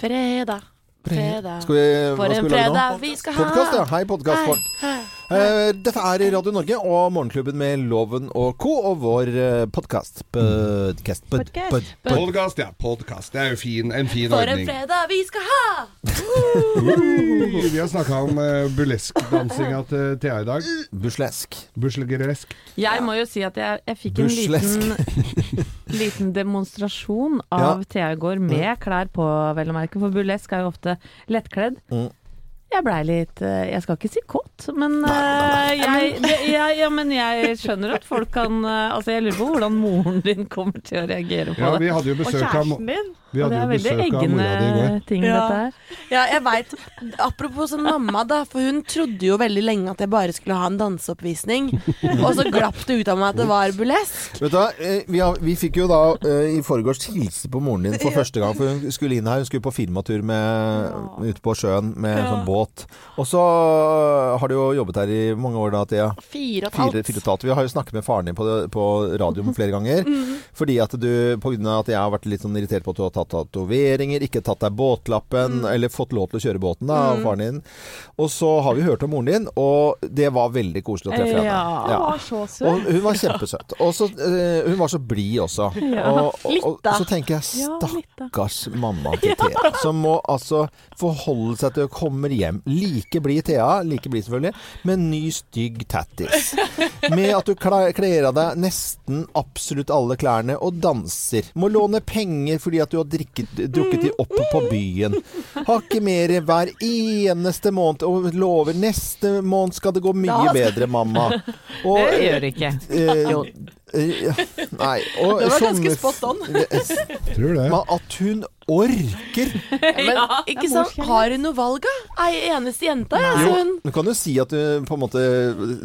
Fredag, fredag. Skal vi, For en fredag vi skal ha. Podkast, ja. Hei, podkastfolk. Eh, dette er Radio Norge og Morgenklubben med Loven og co. og vår podkast. Podcast. Podcast. pod, pod. Podcast, ja. Podcast. Det er jo fin, en fin For en fredag vi skal ha! Uh, vi har snakka om uh, burleskdansinga til Thea i dag. Buslesk. Buslegeresk. Jeg må jo si at jeg, jeg fikk en liten, liten demonstrasjon av Thea i går med klær på, vel å merke. For burlesk er jo ofte lettkledd. Mm. Jeg blei litt eh, Jeg skal ikke si kåt, men nei, jeg, nei. jeg, ja, men jeg skjønner at folk kan eh, Altså, jeg lurer på hvordan moren din kommer til å reagere på Ja, det. vi hadde jo Og besøk av, kjæresten din. Vi hadde jo besøk av mora di i går. ting, Ja. Ja, jeg vet. Apropos sånn mamma, da. For hun trodde jo veldig lenge at jeg bare skulle ha en danseoppvisning. Og så glapp det ut av meg at det var burlesk. Vet du hva, eh, vi, har, vi fikk jo da eh, i forgårs hilse på moren din for første gang. For hun skulle inn her, hun skulle på firmatur med, ute på sjøen med en sånn båt. Og så har du jo jobbet her i mange år da, Thea. Et Fire, og et halvt. Vi har jo snakket med faren din på, på radioen flere ganger. Mm. Fordi at du, på grunn av at jeg har vært litt sånn irritert på at du har tatt tatoveringer, ikke tatt deg båtlappen, mm. eller fått lov til å kjøre båten da, av faren din. Og så har vi hørt om moren din, og det var veldig koselig å treffe henne. Ja. Hun var så søt. Og hun var kjempesøt. Og så, eh, hun var så blid også. Og, og, Litt, og så tenker jeg Ja, stakkars mamma til Thea, som må altså forholde seg til å komme hjem. Like blid Thea, like blid selvfølgelig, med ny stygg tattis. Med at du kler av deg nesten absolutt alle klærne og danser. Må låne penger fordi at du har drikket, drukket de opp på byen. Har ikke mer hver eneste måned og lover neste måned skal det gå mye bedre, mamma. Og, Det gjør det ikke. Eh, Jo. eh, nei, og Det var ganske spot on. Tror det. Men at hun orker! Men ikke sant, har hun noe valg, da? Ei eneste jente, ja, så hun Du kan jo si at du på en måte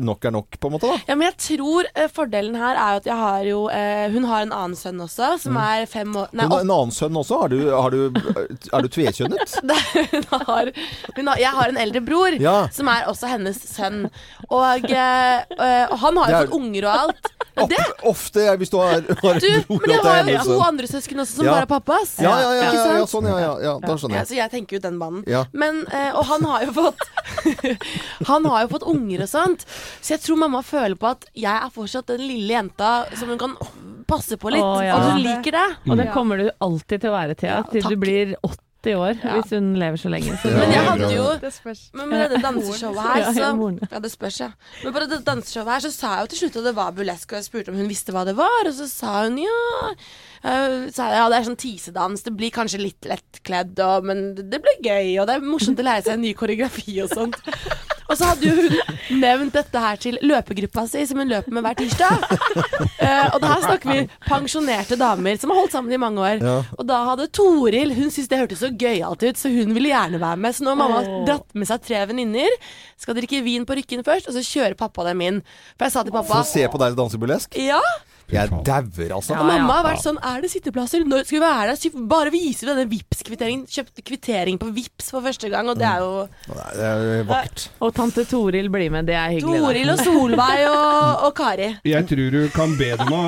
nok er nok, på en måte, da. Ja, men jeg tror eh, fordelen her er at jeg har jo eh, Hun har en annen sønn også, som er fem år Nei, Hun har en annen sønn også. Har du, har du, er du tvekjønnet? Hun har, hun har, jeg har en eldre bror, Ja. som er også hennes sønn. Og, eh, eh, og han har jo er- fått unger og alt. Det, Ofte jeg, hvis du har, har du, en bror men jeg har jo to andre søsken også, som Ja. bare er pappas. Ja, ja, ja, ja, ja, sånn, ja, ja, ja. Da skjønner Ja, jeg. så jeg tenker jo den banen. Ja. Men, eh, og han har jo fått Han har jo fått unger og sånt. Så jeg tror mamma føler på at jeg er fortsatt den lille jenta som hun kan passe på litt. Å, ja. Og hun liker det. Og det kommer du alltid til å være, Thea, Ja, til du blir 80 år, Ja. hvis hun lever så lenge. Så Ja, Men jeg hadde jo Det. Men med dette danseshowet her, så ja, det spørs, ja. Men på dette danseshowet her så sa jeg jo til slutt at det var burlesk, og jeg spurte om hun visste hva det var, og så sa hun ja. Uh, sa ja, det er sånn tisedans, det blir kanskje litt lettkledd, og, men det, det blir gøy, og det er morsomt å lære seg en ny koreografi og sånt. Og så hadde jo hun nevnt dette her til løpegruppa si, som hun løper med hver tirsdag. Uh, og da her snakker vi pensjonerte damer som har holdt sammen i mange år. Ja. Og da hadde Toril Hun syntes det hørtes så gøyalt ut, så hun ville gjerne være med. Så nå har mamma oh. dratt med seg tre venninner. Skal drikke vin på Rykken først, og så kjører pappa dem inn. For jeg sa til For pappa å se på deg danse burlesk? Ja, Jeg dauer, altså. Ja, mamma har vært sånn Er det sitteplasser? Når skal vi være der? Bare viser vi denne Vipps-kvitteringen. Kjøpte kvittering på Vips for første gang, og det er jo Nei, det er vakkert. Og tante Toril blir med, det er hyggelig. Toril og Solveig og, og Kari. Jeg tror du kan be dem å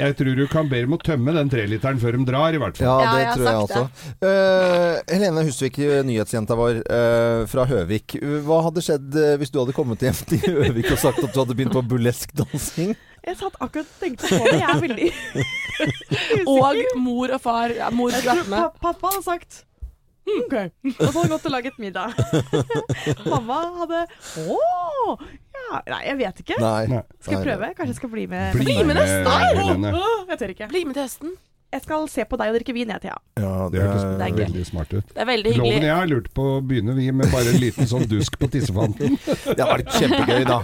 Jeg tror du kan be dem å tømme den treliteren før de drar, i hvert fall. Ja, Ja, det jeg tror jeg også. Uh, Helene Husvik, nyhetsjenta vår uh, fra Høvik. Hva hadde skjedd eh, hvis du hadde kommet hjem til Høvik og sagt at du hadde begynt på burleskdansing? Jeg satt akkurat og tenkte på det. Jeg er veldig Og mor og far. Ja, mor Jeg skulle tror vært med. pa pappa hadde sagt «Hm, OK. Og så hadde han gått og laget middag. Mamma hadde Å! Ja, nei, jeg vet ikke. Nei. Nei. Skal jeg prøve? Kanskje jeg skal bli med? Bli med neste år! Jeg tør ikke. Bli med til høsten. Jeg skal se på deg og drikke vin, jeg, Thea. Ja, Det er, Det er veldig smart ut. Det er veldig Loven hyggelig. jeg har lurt på å begynne vi med bare en liten sånn dusk på tissefanten. Det hadde vært kjempegøy, da.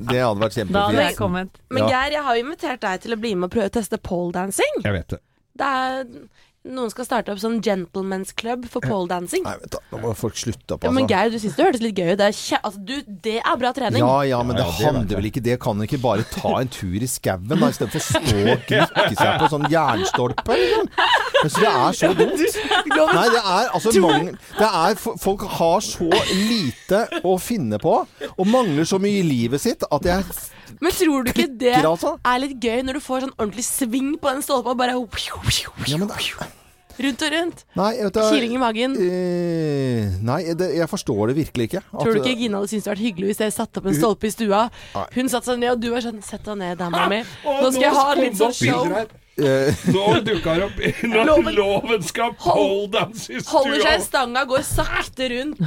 Det hadde vært Da hadde jeg kommet. Men Geir, jeg har jo invitert deg til å bli med og prøve å teste poledancing. Jeg vet det. Det er noen skal starte opp sånn gentlemen's club for poledancing. Nei, vet du, nå må folk slutte opp, Ja, men altså. Geir, du syns det hørtes litt gøy ut. Det er, altså, du, det er bra trening. Ja ja, men det Ja, ja, handler vel ikke Det kan ikke bare ta en tur i skauen da, istedenfor å stå og glikke seg på sånn jernstolpe. Liksom. Jeg det er så dumt. Nei, det er altså mange, Det er Folk har så lite å finne på, og mangler så mye i livet sitt, at jeg Men tror du ikke det klikker, altså. er litt gøy når du får sånn ordentlig sving på den stolpa og bare Ja, men det Rundt og rundt. Nei, vet du, Kiling i magen. Uh, nei, det, jeg forstår det virkelig ikke. At- Tror du ikke Gina hadde syntes det hadde vært hyggelig hvis jeg satte opp en stolpe i stua? Nei. Hun satte seg ned, og du var sånn Sett deg ned, dama mi. Nå skal jeg ha litt sånn show. Eh, Nå dukker det opp Når Loven- loven skal poledance i Holder seg i stanga, går sakte rundt.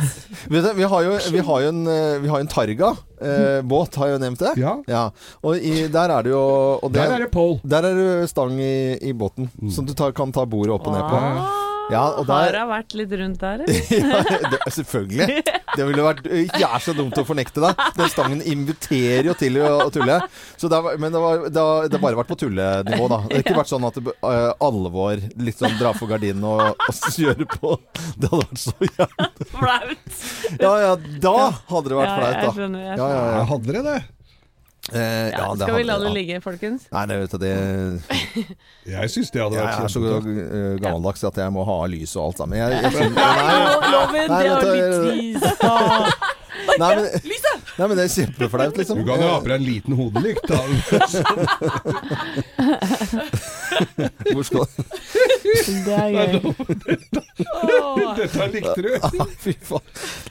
vet du, vi har jo, vi har jo en, eh, vi har en Targa. Eh, båt, har jeg jo nevnt det? Ja. Og i, der er det jo og det, Der er det pole. Der er det stang i, i båten, som du tar, kan ta bordet opp og ned på. Ah, Ja, og Har der hun vært litt rundt der, eller? ja, det, Selvfølgelig. Det ville vært er så dumt å fornekte det. Den stangen inviterer jo til å, å tulle. Så det men det, var, det, har, det bare vært på tullenivå, da. Det har ikke vært sånn at det, uh, alvor litt sånn dra for gardinen og, og kjøre på. Det hadde vært så jævlig Flaut. Ja ja, da hadde det vært Ja, flaut, jeg da. skjønner. Jeg Ja, ja, ja. Hadde det det? Eh, Ja, ja, skal vi la det ligge, folkens? Nei, det, vet du, det Jeg syns det hadde vært Jeg er så eh, gammeldags at jeg må ha lys og alt sammen. Jeg, jeg, synes- nei, Loven, Nei, det var litt trist. nei, men, nei, men det er kjempeflaut, liksom. Du kan jo ha på deg en liten hodelykt, da. Hvor skal Det er gøy. Dette likte du. Fy faen.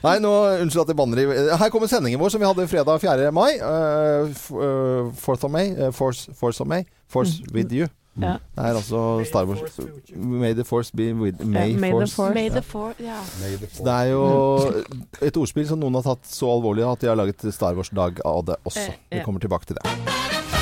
Nei, nå, unnskyld at jeg banner i Her kommer sendingen vår som vi hadde fredag 4. mai. Uh, uh, fourth of May. Uh, force, force of May. Force with you. Ja. Det er altså Star Wars May the force be with May, May the force. May the. Det er jo et ordspill som noen har tatt så alvorlig at de har laget Star Wars-dag av det også. Eh, Vi kommer tilbake til det.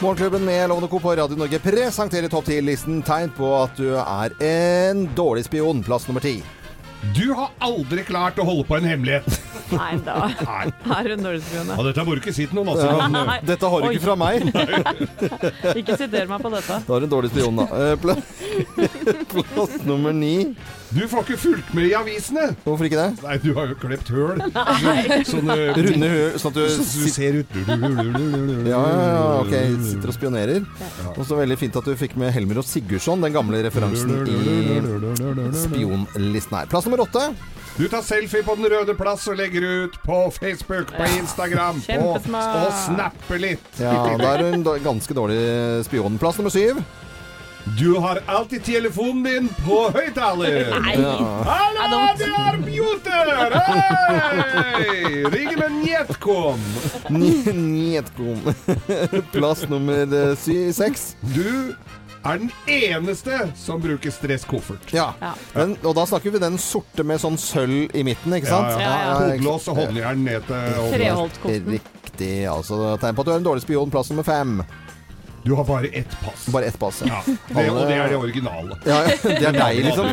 Morgenklubben med Lovende Co. på Radio Norge presenterer topp 10-listen tegn på at du er en dårlig spion. Plass nummer ti. Du har aldri klart å holde på en hemmelighet. Nei da. Nei. Er hun dårlig spion, Og dette må du ikke si til noen. Altså, Ja. Dette har du Oi. ikke fra meg. Ikke siter meg på dette. Da er en dårlig spion, da. Plass, Plass nummer ni. Du får ikke fulgt med i avisene. Hvorfor ikke det? Nei, du har jo klept høl. Sånne Runde høl, sånn at du Så du ser ut Ja, ja, ja, ok. Sitter og spionerer. Og så veldig fint at du fikk med Helmer og Sigurdsson, den gamle referansen i spionlisten her. Plass nummer åtte. Du tar selfie på Den røde plass og legger ut på Facebook, på Instagram, Kjempesmart. og snapper litt. Ja, da er du en ganske dårlig spion. Plass nummer syv. Du har alltid telefonen din på høyttaler. Ja. Hallo, det er Bjuter! Hei! Ring med Njetkom. Njetkom. Plass nummer eh, sy- seks. Du er den eneste som bruker stresskoffert. Ja. Ja. Den, og da snakker vi den sorte med sånn sølv i midten, ikke sant? ja, ja. Hodelås og håndjern ned til. Treholtkosten. Riktig. Altså tegn på at du er en dårlig spion. Plass nummer fem. Du har bare ett pass. Bare ett pass. Ja, det, og det er det originale. Ja, det er deg, liksom.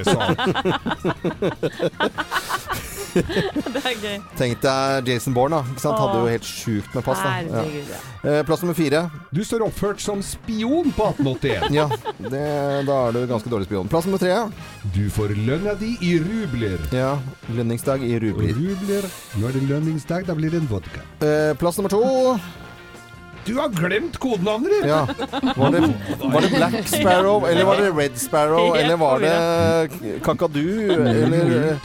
Det er gøy. Tenk deg Jason Bourne, da. Hadde jo helt sjukt med pass. da ja. Ja. Eh, Plass nummer fire. Du står oppført som spion på 1881. Ja, det, da er du ganske dårlig spion. Plass nummer tre. Du får lønna di i rubler. Ja, lønningsdag i rubler. rubler Nå er det lønningsdag, da blir det en vodka. Eh, plass nummer to. Du har glemt kodenavnet ditt! Ja. Var det, var det Black Sparrow, eller var det Red Sparrow, eller var det Kakadu, eller?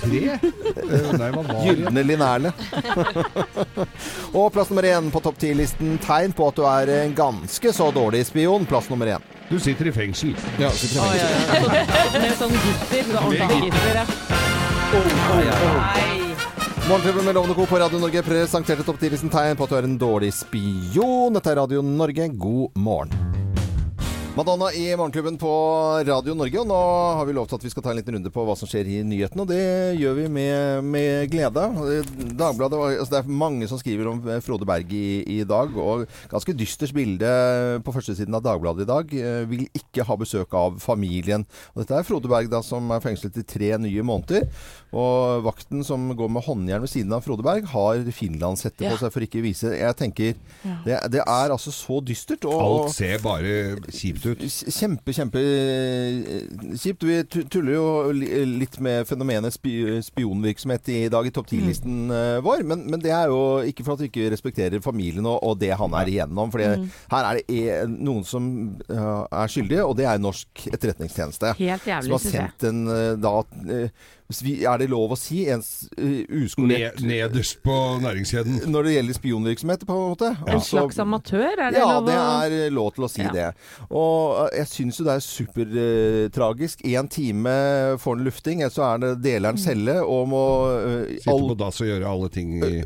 Gylne linerle. Og plass nummer én på topp ti-listen. Tegn på at du er en ganske så dårlig spion. Plass nummer én. Du sitter i fengsel. Ja, sitter i fengsel. Med sånn gitter. Ordentlig gitter, ja. Nei. Morgenklubben med Lovende Co. på Radio Norge presenterte topp 10-listen tegn på at du er en dårlig spion. Dette er Radio Norge. God morgen. Madonna i Morgenklubben på Radio Norge, og nå har vi lovt at vi skal ta en liten runde på hva som skjer i nyhetene, og det gjør vi med, med glede. Dagbladet, altså det er mange som skriver om Frode Berg i, i dag, og ganske dystert bilde på førstesiden av Dagbladet i dag. Eh, Vil ikke ha besøk av familien. Og dette er Frode Berg da, som er fengslet i tre nye måneder. Og vakten som går med håndjern ved siden av Frode Berg, har finlandshette på Ja. seg for ikke å vise Jeg tenker det, det er altså så dystert. Og, Alt ser bare kjipt ut. Kjempe, kjempe eh, kjipt. Vi tuller jo litt med fenomenet spi spionvirksomhet i dag i topp 10-listen eh, vår. Men, men det er jo ikke for at vi ikke respekterer familien og, og det han er igjennom. For her er det noen som eh, er skyldige, og det er norsk etterretningstjeneste. Helt Som har sendt en eh, da eh, Er det lov å si ens uh, uskolert nederst på næringskjeden. når det gjelder spionvirksomhet, på en måte? En Altså- slags amatør, er det ja, lov å det er eh, lov til å si Ja. det. Og eh, jeg syns jo det er supertragisk. Én time får han lufting, så er det deler han celle og må uh, Sitte på dass og gjøre alle ting i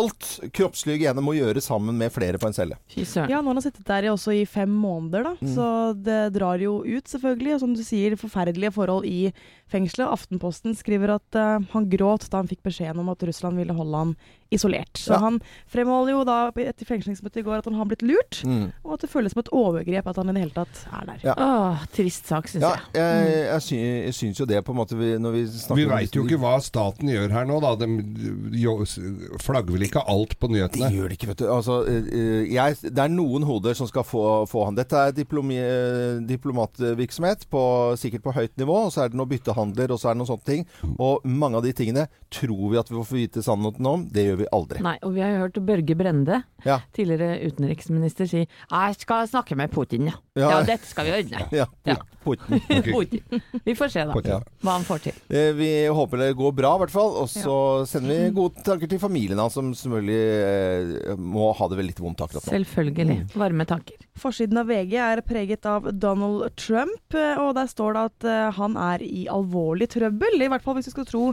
Alt kroppslig hygiene må gjøres sammen med flere på en celle. Ja, nå har han sittet der i, også i fem måneder, da. Mm. Så det drar jo ut, selvfølgelig. Og som du sier, forferdelige forhold i fengselet. Aftenposten skriver at uh, han gråt da han fikk beskjeden om at Russland ville holde han isolert. Så Ja. han fremholder jo da etter fengslingsmøtet i går at han har blitt lurt, Mm. og at det føles som et overgrep at han i det hele tatt er der. Ja. Åh, trist sak, syns Ja, jeg. jeg, jeg, sy jeg syns jo det på en måte vi, når vi snakker Vi veit jo ikke hva staten gjør her nå, da. De jo, flagger vel ikke alt på Det nyhetene? gjør det ikke, vet du. Altså, eh, eh, jeg, det er noen hoder som skal få, få han. Dette er diplomi, eh, diplomatvirksomhet, på, sikkert på høyt nivå. Og så er det noen byttehandler, og så er det noen sånne ting. Og mange av de tingene tror vi at vi får vite sannheten om. Det gjør vi aldri. Nei, og vi har jo hørt Børge Brende, Ja. tidligere utenriksminister, si Jeg skal snakke med Putin, ja. Ja. Ja, dette skal vi ordne. Ja, Ja. Putin. Putin. Vi får se, da. Ja. Hva han får til. Eh, Vi håper det går bra, i hvert fall. Og så sender vi gode tanker til familien hans, som selvfølgelig eh, må ha det vel litt vondt akkurat nå. Selvfølgelig. Varme tanker. Forsiden av VG er preget av Donald Trump, eh, og der står det at eh, han er i alvorlig trøbbel. I hvert fall hvis vi skal tro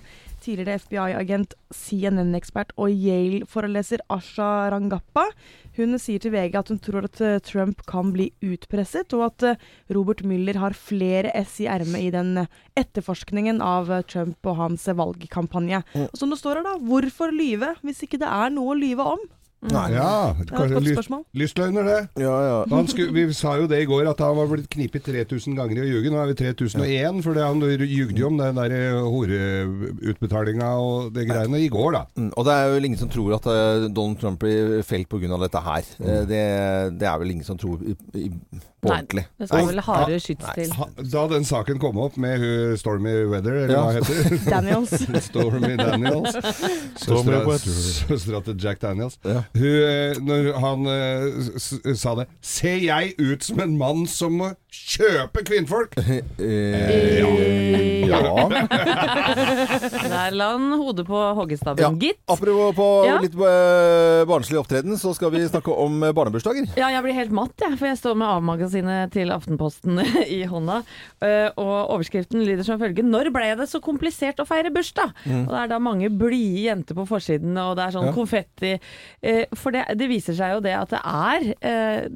tidligere FBI-agent, CNN-ekspert og Yale-foreleser Asha Rangappa. Hun sier til VG at hun tror at eh, Trump kan bli utpresset, og at eh, Robert Mueller har flere S i ermet i den eh, etterforskningen av Trump og hans valgkampanje. Mm. Og som det står her, da, hvorfor lyve hvis ikke det er noe å lyve om? Nei. Ja, kanskje lyst, lystløgner, det. Ja, ja. Han skulle, vi sa jo det i går, at han var blitt knipet 3000 ganger i å ljuge. Nå er vi 3001, for han ljugde jo om den der horeutbetalinga og det greiene i går, da. Mm, Og det er vel ingen som tror at eh, Donald Trump blir felt pga. dette her. Eh, det, det er vel ingen som tror i, i, på Nei. ordentlig. Det skal vel hardere skyts til. Da den saken kom opp med Stormy Weather, eller Ja. hva heter det? Daniels. Stormy Daniels. Stormy Søstera Weather. søstera til Jack Daniels. Ja. Hun, eh, når han eh, sa det Ser jeg ut som en mann som må kjøpe kvinnfolk? Eh, ja. ja. Der la han hodet på Ja. gitt. Apropos på Ja. litt eh, barnslig opptreden, så skal vi snakke om eh, barnebursdager. Ja, jeg blir helt matt, jeg, for jeg står med A-magasinet til Aftenposten i hånda. eh, Og overskriften lyder som følger Når ble det så komplisert å feire bursdag? Og det er da mange blide jenter på forsiden, og det er sånn Mm. Ja. konfetti. Eh, For det, det viser seg jo det at det er eh,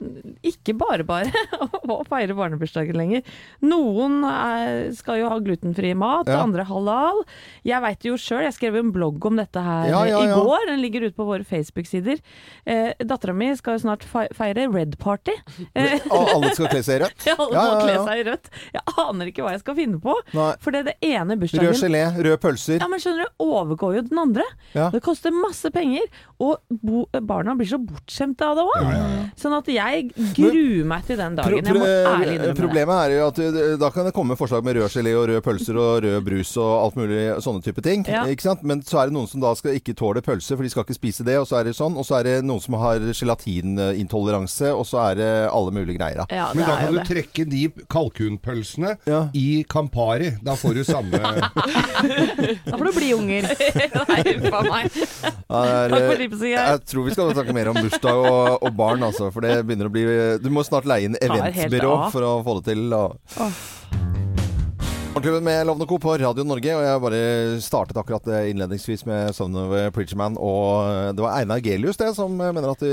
ikke bare bare å feire barnebursdagen lenger. Noen er, skal jo ha glutenfri mat, Ja. andre halal. Jeg veit jo sjøl, jeg skrev jo en blogg om dette her Ja, ja, i går. Den ligger ute på våre Facebook-sider. Eh, Dattera mi skal jo snart feire Red Party. Eh, Og alle skal kle seg i rødt. ja, alle må kle seg i rødt. Jeg aner ikke hva jeg skal finne på. Nei. For det, det ene bursdagen Rød gelé, røde pølser. ja, men skjønner du, overgår jo den andre. Det koster masse penger, og bo, barna blir så bortskjemte av det òg. Sånn at jeg gruer meg til den Pro dagen. Jeg må pro ærlig innrømme det. problemet er jo at da kan det komme forslag med rød gelé og røde pølser og rød brus og alt mulig sånne type ting. Ja. Ikke sant? Men så er det noen som da skal ikke tåle pølse, for de skal ikke spise det. Og så er det sånn. Og så er det noen som har gelatinintoleranse, og så er det alle mulige greier. Ja, Men da kan du det. trekke de kalkunpølsene Ja. i Campari. Da får du samme Da får du bli unger. Nei, faen meg. Ja, det Takk for tipset, jeg tror vi skal snakke mer om bursdag og, og barn, altså. For det begynner å bli Du må snart leie inn eventbyrå for å få det til. Og. Morgenklubben med Lovende Co. på Radio Norge. Og jeg bare startet akkurat eh, innledningsvis med Son of a Preacher Og eh, det var Einar Gelius det som eh, mener at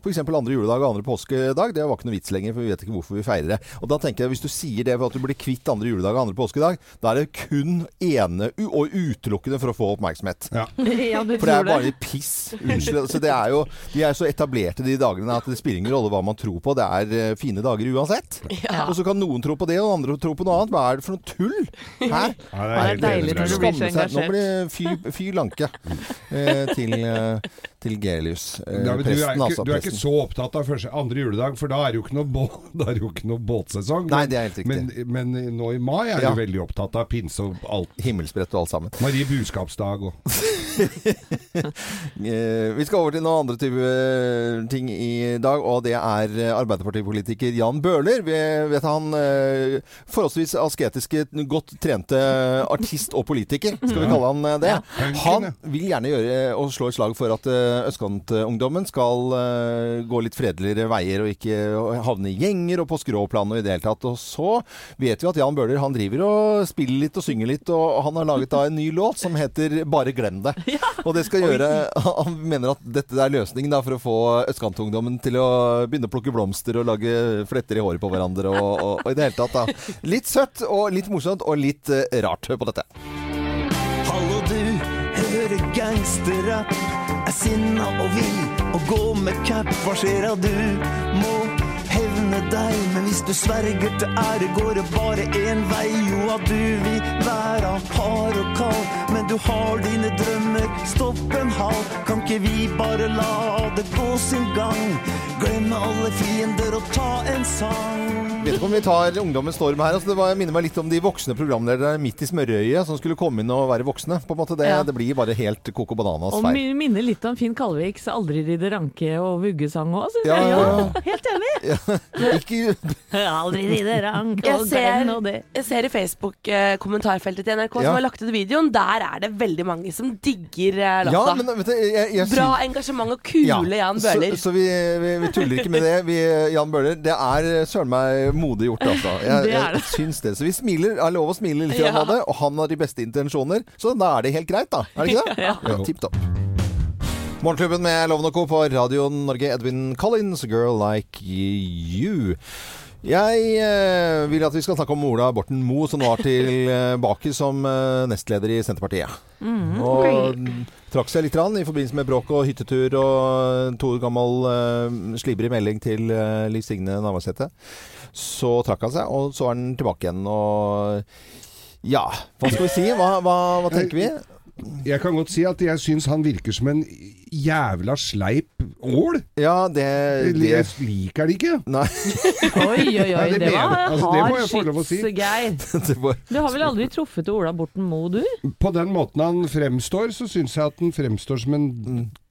f.eks. andre juledag og andre påskedag, det var ikke noe vits lenger, for vi vet ikke hvorfor vi feirer det. Og da tenker jeg, hvis du sier det for at du blir kvitt andre juledag og andre påskedag, da er det kun ene og utelukkende for å få oppmerksomhet. Ja. Ja, du For det er bare piss. Unnskyld. Så det er jo, de er så etablerte de dagene at det spiller ingen rolle hva man tror på. Det er fine dager uansett. Ja. Og så kan noen tro på det, og andre tro på noe annet. Hva er det for noe tull? Hæ? Ja, det er deilig når du blir så engasjert. Nå blir fy, fy lanke eh, til, eh, til Gelius. Eh, Ja, presten, du, er ikke, altså. du er ikke så opptatt av første, andre juledag, for da er det jo ikke noe, bå, er det jo ikke noe båtsesong. Nei, det er helt riktig. Men, men nå i mai er Ja. du veldig opptatt av pinse og alt. Himmelsbrett og alt sammen. Marie Buskapsdag og Eh, Vi skal over til noen andre type eh, ting i dag, og det er Arbeiderpartipolitiker Jan Bøhler. Vi vet han forholdsvis asketiske, godt trente artist og politiker, skal vi kalle han eh, det. Han vil gjerne gjøre og slå et slag for at eh, østkantungdommen skal eh, gå litt fredeligere veier og ikke havne i gjenger og på skråplan og i det hele tatt. Og så vet vi at Jan Bøhler han driver og spiller litt og synger litt, og han har laget da en ny låt som heter Bare glem det. Og det skal gjøre Han mener at dette er løsningen da for å få østkantungdommen til å begynne å plukke blomster og lage fletter i håret på hverandre og, og, og i det hele tatt da. Litt søtt og litt morsomt og litt eh, rart. Hør på dette. Hallo du, hører gangsterrapp Er sinna og vill og gå med cap. Hva skjer da du? Må hevne deg. Men hvis du sverger til ære går det bare en vei. Jo at du vil være hard og kald Men du har dine drømmer, stopp en hal. Kan ikke vi bare la det gå sin gang? Glemme alle fiender og ta en sang Vet ikke om vi tar ungdommens storm her. Altså, det var, minner meg litt om de voksne programlederne midt i smørøyet som skulle komme inn og være voksne. På en måte det, Ja. det blir bare helt Coco Bananas Og feil. mi- minner litt om Finn Kalviks 'Aldri ridde ranke' og vuggesang òg, syns Ja, jeg. ja, ja. Helt enig! Ikke, Aldri ridde ranke og ser, og det. jeg ser i Facebook-kommentarfeltet til NRK Ja. som har lagt ut videoen. Der er det veldig mange som digger eh, ja, låta. men vet du, jeg, jeg Bra engasjement og kule Jan Bøhler. Så, så vi, vi, vi tuller ikke med det. Vi, Jan Bøhler, det er søren meg modig gjort, altså. Jeg, Det er det. jeg syns det. Så vi smiler, er lov å smile litt Ja. av det, og han har de beste intensjoner. Så da er det helt greit, da. Er det ikke det? Ja. ja Tipp topp. Morgenklubben med Loven og Co. på Radio Norge. Edwin Collins, 'Girl Like You'. Jeg eh, vil at vi skal snakke om Ola Borten Moe, som er tilbake som eh, nestleder i Senterpartiet. og trakk seg litt rann, i forbindelse med bråk og hyttetur og to år gammel eh, slibrig melding til eh, Liv Signe Navarsete. Så trakk han seg, og så er han tilbake igjen. Og ja, hva skal vi si? Hva, hva, hva tenker vi? Jeg kan godt si at jeg syns han virker som en jævla sleip ål. Ja, det, det Jeg liker det ikke. Nei, Oi, oi, oi, det det var altså, det må hard jeg få lov å si. Geir. Du har vel aldri truffet Ola Borten Moe, du? På den måten han fremstår, så syns jeg at han fremstår som en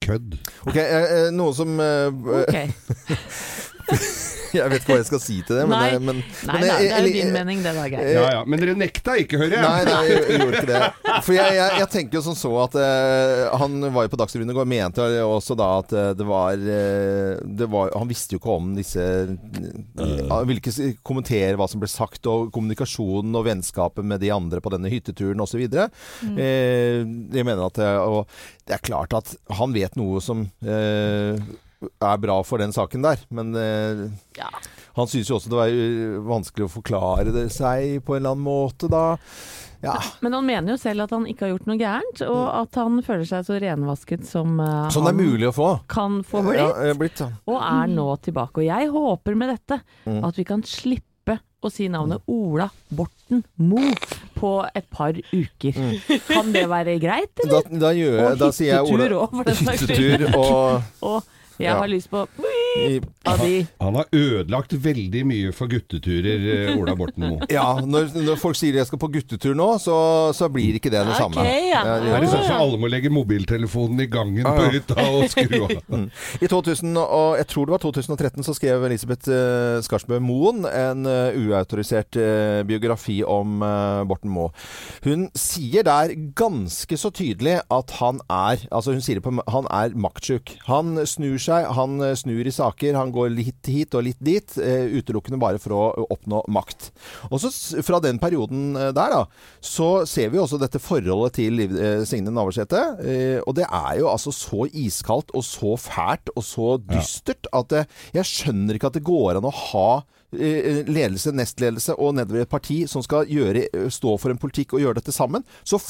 kødd. Ok, eh, eh, noe som eh, Ok. Jeg vet ikke hva jeg skal si til det, men, Nei. eh, men, Nei men jeg, nei, det er jo din mening det da, Geir. Ja ja, men dere nekta ikke, hører jeg. Nei, nei, jeg, jeg gjorde ikke det. For jeg, jeg, jeg tenker jo som så at eh, Han var jo på Dagsrevyen i går, mente også da at eh, det var, eh, det var Han visste jo ikke om disse Han ville ikke kommentere hva som ble sagt, og kommunikasjonen og vennskapet med de andre på denne hytteturen osv. Mm. Eh, jeg mener at Og det er klart at han vet noe som eh, er bra for den saken der, men eh, Ja. han syns jo også det var eh, vanskelig å forklare det seg på en eller annen måte da. Ja. Men han mener jo selv at han ikke har gjort noe gærent, og at han føler seg så renvasket som uh, Sånn det er mulig å få. kan få blitt, Ja, er blitt ja. og er nå tilbake. Og jeg håper med dette Mm. at vi kan slippe å si navnet Ola Borten Moe på et par uker. Kan det være greit, eller? Da, da jeg Og hyttetur også, for den saks skyld. Og Og jeg Ja. har lyst på av de Han har ødelagt veldig mye for gutteturer, eh, Ola Borten Moe. Ja, når, når folk sier jeg skal på guttetur nå, så, så blir ikke det det Ok, samme. ja. det Er det sånn at alle må legge mobiltelefonen i gangen Ja, på hytta og skru av? I 2000, og jeg tror det var 2013 så skrev Elisabeth uh, Skarsbø Moen en eh, uautorisert eh, biografi om eh, Borten Moe. Hun sier der ganske så tydelig at han er altså hun sier det på, han er maktsjuk. Han snur seg, han eh, snur i saker, han går litt hit og litt dit, eh, utelukkende bare for å oppnå makt. Og så fra den perioden eh, der, da, så ser vi også dette forholdet til eh, Signe Navarsete. Eh, og det er jo altså så iskaldt og så fælt og så dystert at jeg skjønner ikke at det går an å ha eh, ledelse, nestledelse og nedover et parti som skal gjøre, eh, stå for en politikk og gjøre dette sammen. Så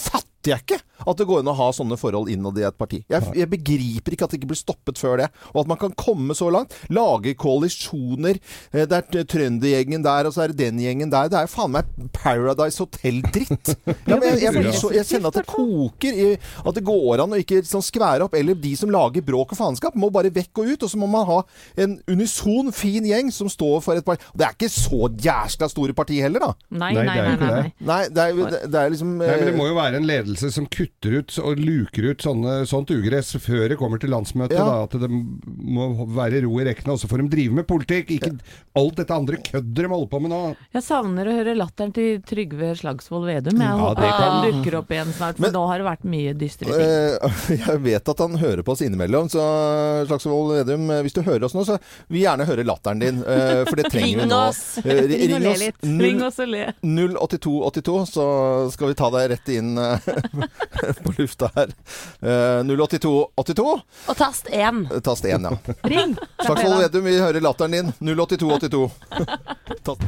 fatter jeg ikke at det går an å ha sånne forhold innad i et parti. Jeg, jeg begriper ikke at det ikke blir stoppet før det. Og at man kan komme så langt. Lage koalisjoner. Eh, Det er Trøndergjengen der, og så er det den gjengen der. Det er jo faen meg Paradise Hotel-dritt. Ja, men jeg, jeg, jeg kjenner at det koker. I, at det går an å ikke sånn skvære opp. Eller de som lager bråk og faenskap, må bare vekk og ut. Og så må man ha en unison, fin gjeng som står for et parti. Og det er ikke så jævla store parti heller, da. Nei, Nei, nei, nei. nei, nei. Nei, det er, det, det er liksom Nei, men det eh, må jo være en ledelse ledelse som kutter ut og luker ut sånne, sånt ugress før det kommer til landsmøtet. Ja. Da, at det må være ro i rekkene, og så får de drive med politikk. Ikke alt dette andre kødder de holder på med nå. Jeg savner å høre latteren til Trygve Slagsvold Vedum. Jeg Ja, håper kan- dukker opp igjen snart, for Men- nå har det vært mye dystre ting. Eh, Jeg vet at han hører på oss innimellom, så Slagsvold Vedum, eh, hvis du hører oss nå, så vil vi gjerne høre latteren din. eh, For det trenger vi Ring nå. oss. Ring og le litt. Ring oss og le. 08282, så skal vi ta deg rett inn på lufta her. Eh, 08282, Og tast 1. tast 1, ja. Ring! Slagsvold Vedum, vi hører latteren din. 08282. Tast.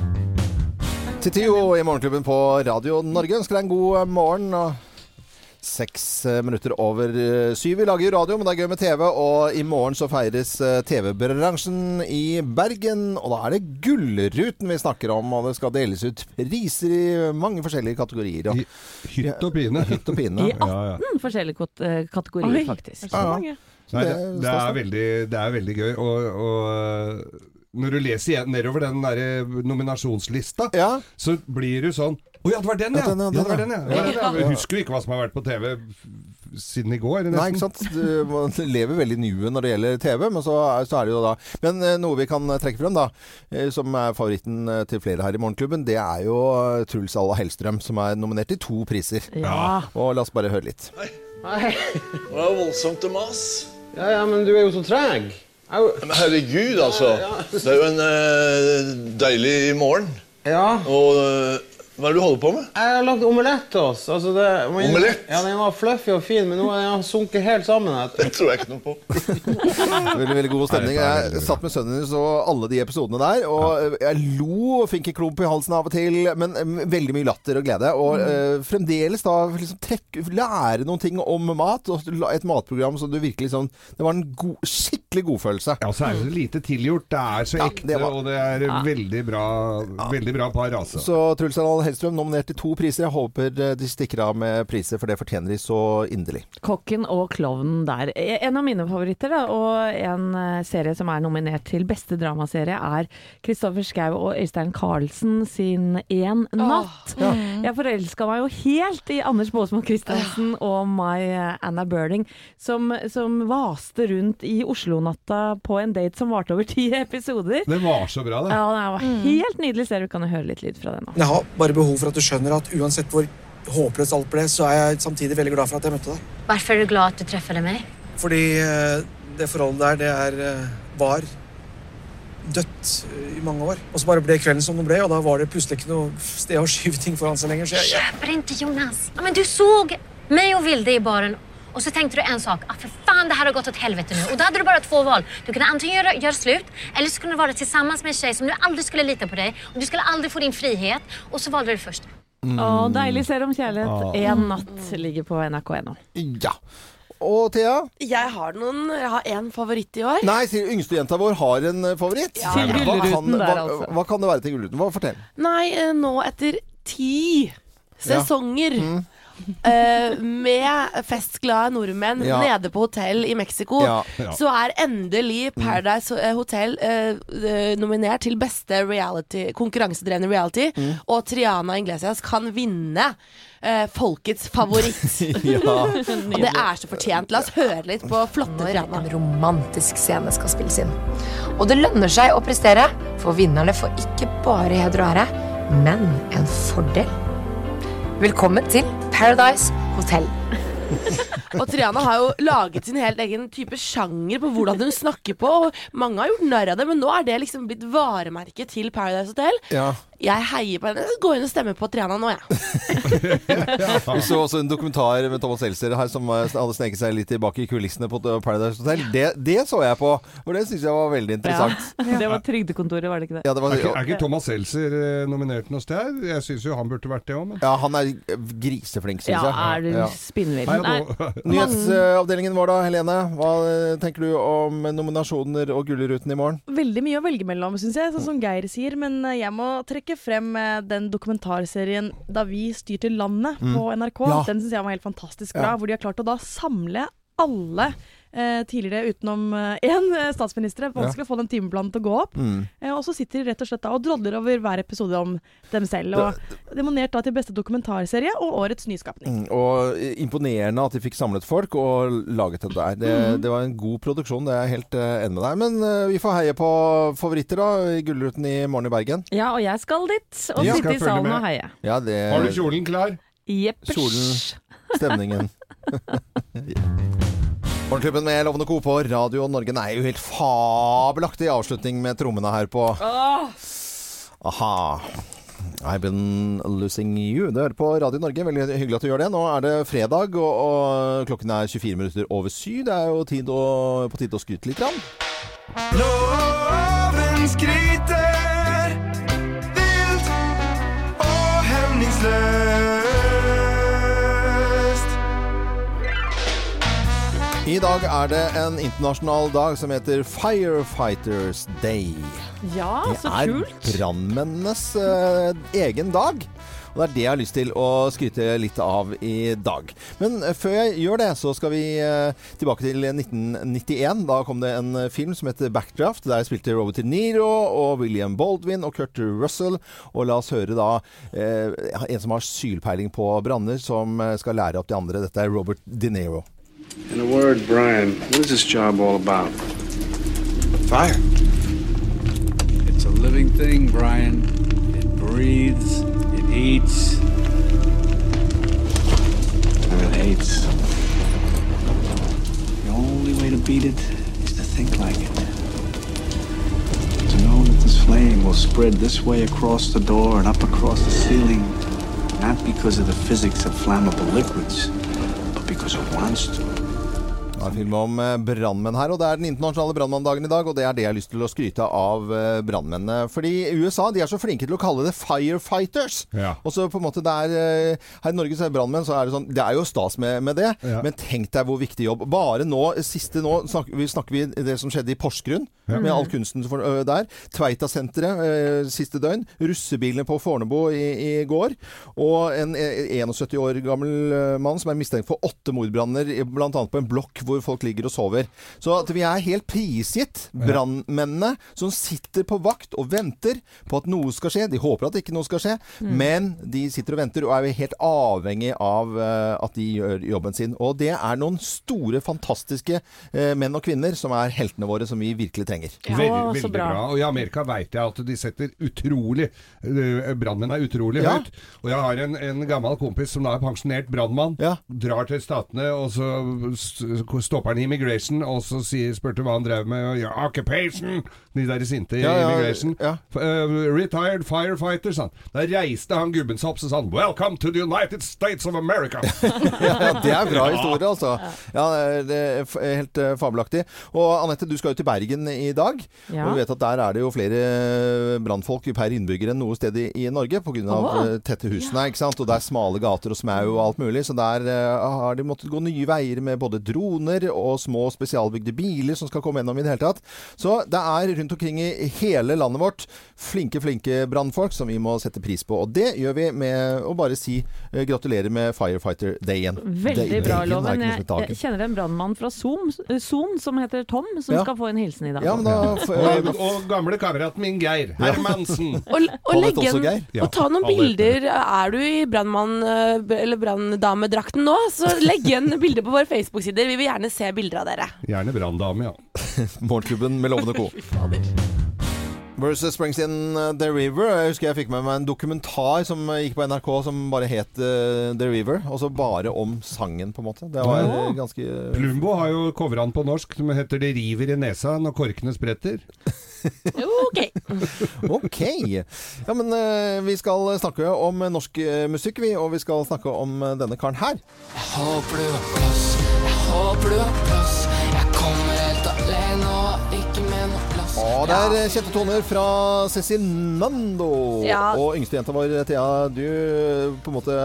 Til Tio i Morgenklubben på Radio Norge ønsker deg en god morgen. Seks eh, minutter over eh, syv. Vi lager jo radio, men det er gøy med TV. Og i morgen så feires eh, TV-bransjen i Bergen. Og da er det Gullruten vi snakker om. Og det skal deles ut priser i mange forskjellige kategorier. Og I hytt og pine. hytt og pine. I Ja, ja. 18 forskjellige kategorier, Oi. faktisk. Så mange. Nei, det, Det er det, er det. veldig, det er veldig gøy. Og, og når du leser igjen nedover den der nominasjonslista, Ja. så blir du sånn Å ja, det var den, ja! Ja, den, ja, Ja, den, ja. Ja, den. Jeg husker jo ikke hva som har vært på TV siden i går. Nei, ikke sant. Du man lever veldig nuet når det gjelder TV, men så er, så er det jo da Men eh, noe vi kan trekke frem, da, eh, som er favoritten eh, til flere her i Morgenklubben, det er jo eh, Truls Alla Hellstrøm, som er nominert til to priser. Ja. Og la oss bare høre litt. Nei, det var voldsomt å mase. Ja, ja, men du er jo så treg. Men herregud, altså. Det er jo en uh, deilig morgen. Ja, Og eh, hva er det du holder på med? jeg har lagd omelett til oss. Altså det, men- Omelett? Ja, Den var fluffy og fin, men nå har den sunket helt sammen. etter. Det tror jeg ikke noe på. Veldig veldig god stemning. Jeg satt med sønnen din så alle de episodene der, og eh, jeg lo og fikk en klump i halsen av og til, men eh, veldig mye latter og glede. Og uh, fremdeles da liksom trekke, lære noen ting om mat, og et matprogram som du virkelig sånn Det var en god, skikkelig godfølelse. Ja, så er det så lite tilgjort. Det er så Ja, ekte, det var- og det er veldig bra, veldig bra par, altså. Så Truls Arnold Hellstrøm nominert til to priser. Jeg håper eh, de stikker av med priser, for det fortjener de så inderlig. Kokken og klovnen der. E- En av mine favoritter, da, og en eh, serie som er nominert til beste dramaserie, er Kristoffer Schou og Øystein Carlsen sin En natt. Jeg forelska meg jo helt i Anders Baasmo Christiansen og My eh, Anna Burning, som, som vaste rundt i Oslo-natta på en date som varte over ti episoder. Det var så bra, det. Ja, det var helt nydelig serie. Vi kan jo høre litt lyd fra den nå. Jaha, har bare behov for at du skjønner at uansett hvor håpløst alt ble, så er jeg samtidig veldig glad for at jeg møtte deg. Hvorfor er du glad at du treffer meg? Fordi eh, det forholdet der, det er eh, var dødt eh, i mange år. Og så bare ble kvelden som den ble, og da var det plutselig ikke noe sted å skyve ting foran seg lenger. Så jeg, jeg, Kjøper ikke, Jonas. Ja, men du så meg og Vilde i baren och så tänkte du en sak. Ah, för fan, det här har gått åt helvete nu. Och då hade du bara två val. Du kunde antingen göra, göra slut eller så kunde du vara tillsammans med en tjej som du aldrig skulle lita på dig och du skulle aldrig få din frihet. Och så valde du først. Mm. Å, deilig ser om kjærlighet. En natt ligger på nrk.no. Ja. Og Thea? Jeg har noen Jeg har én favoritt i år. Nei, sier yngstejenta vår har en favoritt. favoritt. Til Hva kan- Gullruten der, altså. Hva kan det være til Gullruten? Hva Fortell. Nei, eh, nå etter ti sesonger eh, med festglade nordmenn Ja. nede på hotell i Mexico, Ja. Ja. så er endelig Paradise eh, Hotel uh, uh, nominert til beste reality, konkurransedrevne reality, og Triana Inglesias kan vinne eh, folkets favoritt. ja. og det er så fortjent. La oss høre litt på flotte Triana. En romantisk scene skal spilles inn. Og det lønner seg å prestere, for vinnerne får ikke bare heder og ære, men en fordel. Velkommen til Paradise Hotel. Og Triana har jo laget sin helt egen type sjanger på hvordan hun snakker på. Og mange har gjort narr av det, men nå er det liksom blitt varemerket til Paradise Hotel. ja. Jeg heier på henne. Gå inn og stemme på Triana nå, jeg. Vi så også en dokumentar med Thomas Seltzer her som eh, hadde sneket seg litt tilbake i kulissene på Paradise Hotel. Det, det så jeg på, for det syns jeg var veldig interessant. Det var Trygdekontoret, var det ikke det? Ja, det var, Er ikke, er ikke Thomas Seltzer eh, nominert noe sted? Jeg syns jo han burde vært det òg, men ja, han er griseflink, syns Ja, er du Ja. spinnvill? Nyhetsavdelingen vår da, Helene. Hva eh, tenker du om nominasjoner og Gullruten i morgen? Veldig mye å velge mellom, syns jeg, sånn som Geir sier. Men jeg må trekke frem eh, den dokumentarserien 'Da vi styrte landet' på NRK. Ja. Den syns jeg var helt fantastisk Ja. Hvor de har klart å da samle alle eh, tidligere utenom én statsminister. Vanskelig å få den timeplanen til å gå opp. Mm. Eh, og så sitter de rett og slett da og drodler over hver episode om dem selv. Og Demonert da til beste dokumentarserie og årets nyskapning. Mm, og imponerende at de fikk samlet folk og laget det der. Det, mm. det var en god produksjon, det er jeg helt uh, enig med deg. Men eh, vi får heie på favoritter, da. I Gullruten i morgen i Bergen. Ja, og jeg skal dit og Ja. sitte i salen med. og heie. Ja, det Har du kjolen klar? Jeppers. Kjolen, stemningen. Morgenklubben med Lovende Co. på Radio Norge. Er jo helt fabelaktig avslutning med trommene her på Aha. I've been losing you. Du hører på Radio Norge. Veldig hyggelig at du gjør det. Nå er det fredag, og, og klokken er 24 minutter over syv. Det er jo tid å, på tide å skryte litt. Grann. Loven skryter dag er det en internasjonal dag som heter Firefighters Day. Ja, Det så er kult. brannmennenes eh, egen dag. Og det er det jeg har lyst til å skryte litt av i dag. Men eh, før jeg gjør det, så skal vi eh, tilbake til 1991. Da kom det en eh, film som heter Backdraft. Der spilte Robert De Niro og William Baldwin og Kurt Russell. Og la oss høre da eh, en som har sylpeiling på branner, som skal lære opp de andre. Dette er Robert De Niro. In a word, Brian, what is this job all about? Fire. It's a living thing, Brian. It breathes, it eats, and it hates. The only way to beat it is to think like it. To know that this flame will spread this way across the door and up across the ceiling, not because of the physics of flammable liquids, but because it wants to. En film om eh, brannmenn her, og det er den internasjonale brannmanndagen i dag. Og det er det jeg har lyst til å skryte av eh, brannmennene. Fordi USA de er så flinke til å kalle det firefighters. Ja. Og så på en måte det er eh, Her i Norge så er brannmenn så er det sånn Det er jo stas med, med det, Ja. men tenk deg hvor viktig jobb. Bare nå, siste nå, snakker vi, snakker vi det som skjedde i Porsgrunn. Ja. Med all kunsten der. Tveitasenteret siste døgn. Russebilene på Fornebu i, i går. Og en eh, 71 år gammel mann som er mistenkt for åtte mordbranner, bl.a. på en blokk hvor folk ligger og sover. Så at vi er helt prisgitt brannmennene som sitter på vakt og venter på at noe skal skje. De håper at ikke noe skal skje, Mm. men de sitter og venter og er jo helt avhengig av eh, at de gjør jobben sin. Og det er noen store, fantastiske eh, menn og kvinner som er heltene våre, som vi virkelig trenger. veldig, veldig bra. Og i Amerika veit jeg at de setter utrolig uh, Brannmenn er utrolig Ja. høyt. Og jeg har en, en gammel kompis som da er pensjonert brannmann. Drar til Statene, og så stopper han i immigration, og så sier, spurte hva han drev med. Ja, occupation! De der sinte i Ja, ja, immigration. Ja. uh, retired firefighter, sa han. Da reiste han gubben seg opp og sa han, Welcome to the United States of America! ja, det er bra historie, altså. Ja, det er- f- helt eh, fabelaktig. Og Anette, du skal jo til Bergen i dag. Ja. Og du vet at der er det jo flere brannfolk per innbygger enn noe sted i, i Norge pga. Uh, tette husene. ikke sant? Og det er smale gater og smau og alt mulig. Så der uh, har de måttet gå nye veier med både droner og små spesialbygde biler som skal komme gjennom i det hele tatt. Så det er rundt omkring i hele landet vårt flinke, flinke brannfolk som vi må sette pris på. Og det gjør vi med å bare si eh, gratulerer med Firefighter-dayen. Veldig Day- bra, dagen er Loven. Jeg, jeg kjenner en brannmann fra Zoom, Zoom som heter Tom, som Ja. skal få en hilsen i dag. Ja, men da og, og gamle kameraten min Geir Hermansen. Og, og, legge en, Geir? Ja, og ta noen bilder. Er du i brannmann- eh, eller branndamedrakten nå, så legg igjen bilder på våre Facebook-sider. Vi vil gjerne se bilder av dere. Gjerne branndame, ja. Morgenklubben med Lovende Co. Versus Springsteen, uh, The River. Jeg husker jeg fikk med meg en dokumentar som uh, gikk på NRK som bare het uh, The River. Og så bare om sangen, på en måte. Det var Ja. ganske Plumbo har jo covra den på norsk, som heter 'Det river i nesa når korkene spretter'. Ok. Ok. Ja, men uh, vi skal snakke om norsk musikk, vi. Og vi skal snakke om denne karen her. Håper du har plass, håper du har plass. Jeg kommer helt alene og ikke med noe plass. Og det er kjente toner fra Cezinando. Ja. Og yngstejenta vår, Thea, du uh, på en måte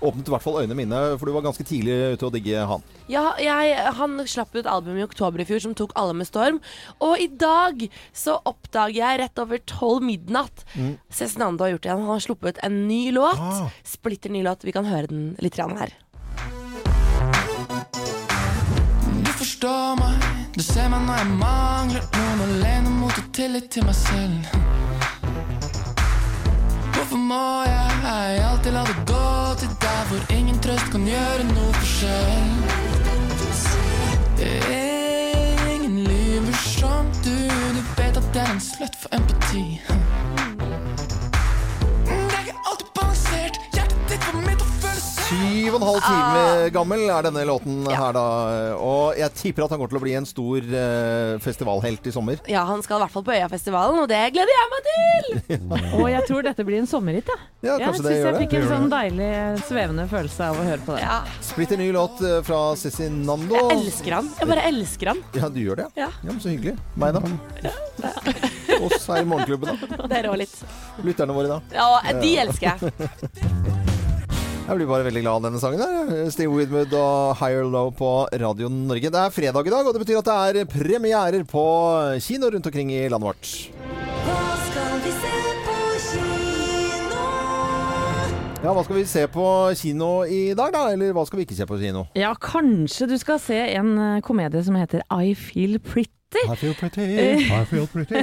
åpnet i hvert fall øynene mine, for du var ganske tidlig ute å digge han. Ja, jeg, han slapp ut album i oktober i fjor som tok alle med storm. Og i dag så oppdager jeg rett over tolv midnatt Mm. Cezinando har gjort det igjen. Han har sluppet en ny låt. Ah. Splitter ny låt. Vi kan høre den litt her. Forstår meg. Du ser meg når jeg mangler noen å lene mot og tillit til meg selv. Hvorfor må jeg alltid la det gå til der hvor ingen trøst kan gjøre noe forskjell? Ingen lyver som du, du vet at det er en sløtt for empati. Syv og en halv time gammel er denne låten her, da. Og jeg tipper at han går til å bli en stor uh, festivalhelt i sommer. Ja, han skal i hvert fall på Øyafestivalen, og det gleder jeg meg til! Og jeg tror dette blir en sommerhit, ja. Ja, jeg syns gjør jeg fikk en sånn deilig svevende følelse av å høre på det. Splitter ny låt fra fra Nando. Jeg elsker han. Jeg bare elsker han. Ja, du gjør det? Ja. ja men Så hyggelig. Meg, da? Ja. Oss her i Morgenklubben, da. Dere òg litt. Lytterne våre, da. Ja, de elsker jeg. Jeg blir bare veldig glad av denne sangen. der. Steve Widwood og Higher Low på Radio Norge. Det er fredag i dag, og det betyr at det er premierer på kino rundt omkring i landet vårt. Hva skal vi se på kino? Ja, hva skal vi se på kino i dag, da? Eller hva skal vi ikke se på kino? Ja, kanskje du skal se en eh, komedie som heter I Feel Pretty. I feel pretty, I feel pretty.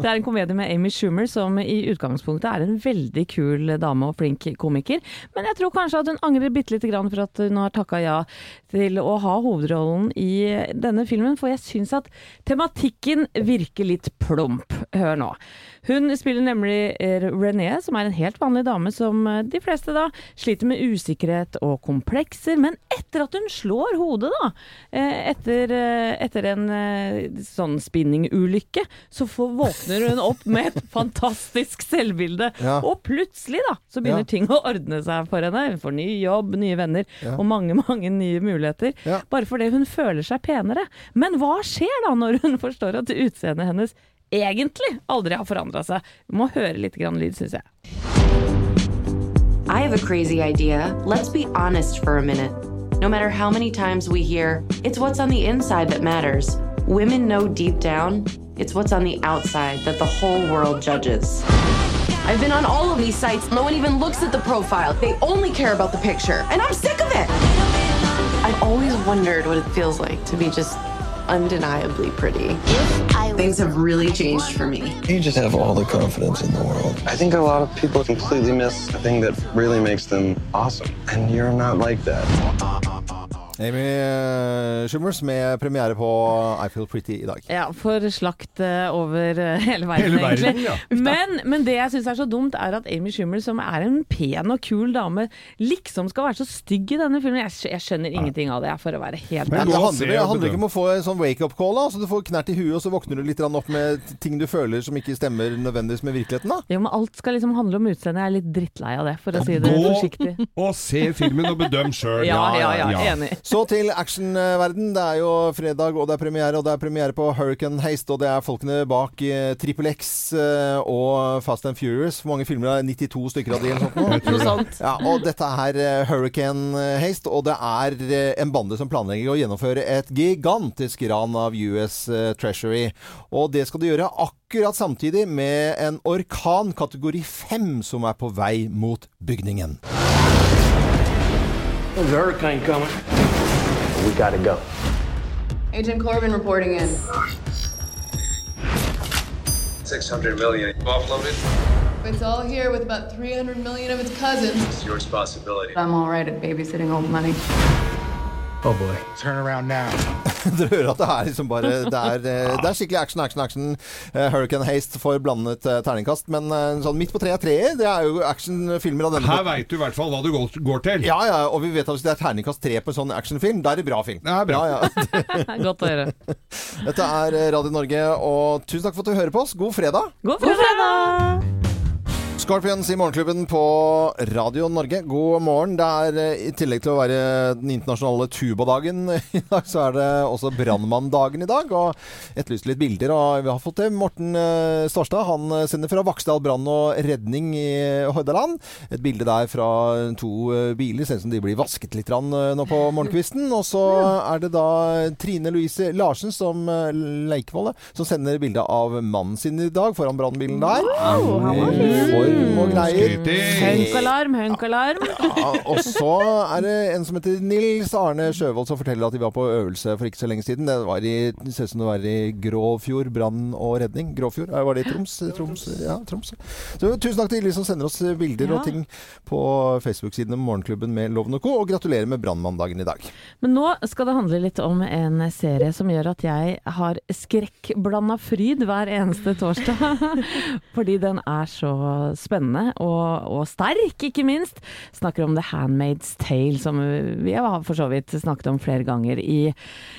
det er en komedie med Amy Schumer, som i utgangspunktet er en veldig kul dame og flink komiker. Men jeg tror kanskje at hun angrer bitte lite grann for at hun har takka ja til å ha hovedrollen i denne filmen, for jeg syns at tematikken virker litt plump. Hør nå. Hun spiller nemlig eh, René, som er en helt vanlig dame som eh, de fleste da sliter med usikkerhet og komplekser, men etter at hun slår hodet, da, eh, etter, etter en sånn spinningulykke, så får, våkner hun opp med et fantastisk selvbilde. Ja. Og plutselig, da, så begynner Ja. ting å ordne seg for henne. Hun får ny jobb, nye venner Ja. og mange, mange nye muligheter. Bare fordi hun føler seg penere. Men hva skjer da når hun forstår at utseendet hennes egentlig aldri har forandra seg? Vi må høre litt grann lyd, syns jeg. I have a crazy idea. Let's be honest for a minute. No matter how many times we hear, it's what's on the inside that matters. Women know deep down, it's what's on the outside that the whole world judges. I've been on all of these sites. No one even looks at the profile. They only care about the picture. And I'm sick of it. I've always wondered what it feels like to be just undeniably pretty. Things have really changed for me. You just have all the confidence in the world. I think a lot of people completely miss the thing that really makes them awesome. And you're not like that. Amy eh, Schumers med premiere på I Feel Pretty i dag. Ja, for slakt eh, over eh, hele verden, Hele verden, egentlig. ja. Men, men det jeg syns er så dumt, er at Amy Schumer, som er en pen og kul dame, liksom skal være så stygg i denne filmen. Jeg, jeg skjønner ingenting av det, jeg, for å være helt Men ærlig. det handler, det handler ikke om å få en sånn wake-up call. da Så Du får knert i huet, og så våkner du litt opp med ting du føler som ikke stemmer nødvendigvis med virkeligheten. da Jo, men alt skal liksom handle om utseendet. Jeg er litt drittlei av det, for å si det forsiktig. Gå og se filmen og bedøm sjøl. Ja, ja, ja, enig. Så til actionverden. Det er jo fredag, og det er premiere. Og det er premiere på Hurricane Haste, og det er folkene bak Trippel Triple X eh, og Fast and Furious. Hvor mange filmer er 92 stykker av de, eller sånt noe? Sånt. Ja, og dette er eh, Hurricane Haste, og det er eh, en bande som planlegger å gjennomføre et gigantisk ran av US eh, Treasury. Og det skal de gjøre akkurat samtidig med en orkan kategori 5 som er på vei mot bygningen. We gotta go. Agent Corbin reporting in. 600 million offloaded. It's all here with about 300 million of its cousins. It's your responsibility. I'm all right at babysitting old money. Oh boy. Turn around now. Dere hører at det er liksom bare Det er, eh, det er skikkelig action, action, action. Eh, Hurricane Haste får blandet eh, terningkast. Men sånn midt på treet treer, det er jo actionfilmer av denne Her veit du i hvert fall hva du går, går til. Ja, ja, og vi vet at hvis det er terningkast tre på en sånn actionfilm, da er det bra film. Det er bra. Ja, ja. Godt å høre. Dette er Radio Norge, og tusen takk for at du hører på oss. God fredag! God fredag! Scorpions i Morgenklubben på Radio Norge. God morgen. Det er eh, i tillegg til å være den internasjonale tubadagen i dag, så er det også brannmanndagen i dag. Og etterlyst litt bilder. Og vi har fått det. Morten eh, Storstad han eh, sender fra Vaksdal brann og redning i Hordaland. Et bilde der fra to biler. Ser ut som de blir vasket litt nå på morgenkvisten. Og så er det da Trine Louise Larsen som Leikvolle som sender bilde av mannen sin i dag foran brannbilen der. Wow, han var fin. For og greier. Hunkalarm, hunkalarm. Ja, og så er det en som heter Nils Arne Sjøvold som forteller at de var på øvelse for ikke så lenge siden. Det var i, det ser ut som det var i Gråfjord brann og redning. Gråfjord? Var det i Troms? Troms? Ja, Troms. Så tusen takk til de som sender oss bilder Ja. og ting på Facebook-siden Morgenklubben med Loven og Co. Og gratulerer med brannmandagen i dag. Men nå skal det handle litt om en serie som gjør at jeg har skrekkblanda fryd hver eneste torsdag. Fordi den er så spennende og, og sterk, ikke minst. Snakker om The Handmaid's Tale, som vi har for så vidt snakket om flere ganger i,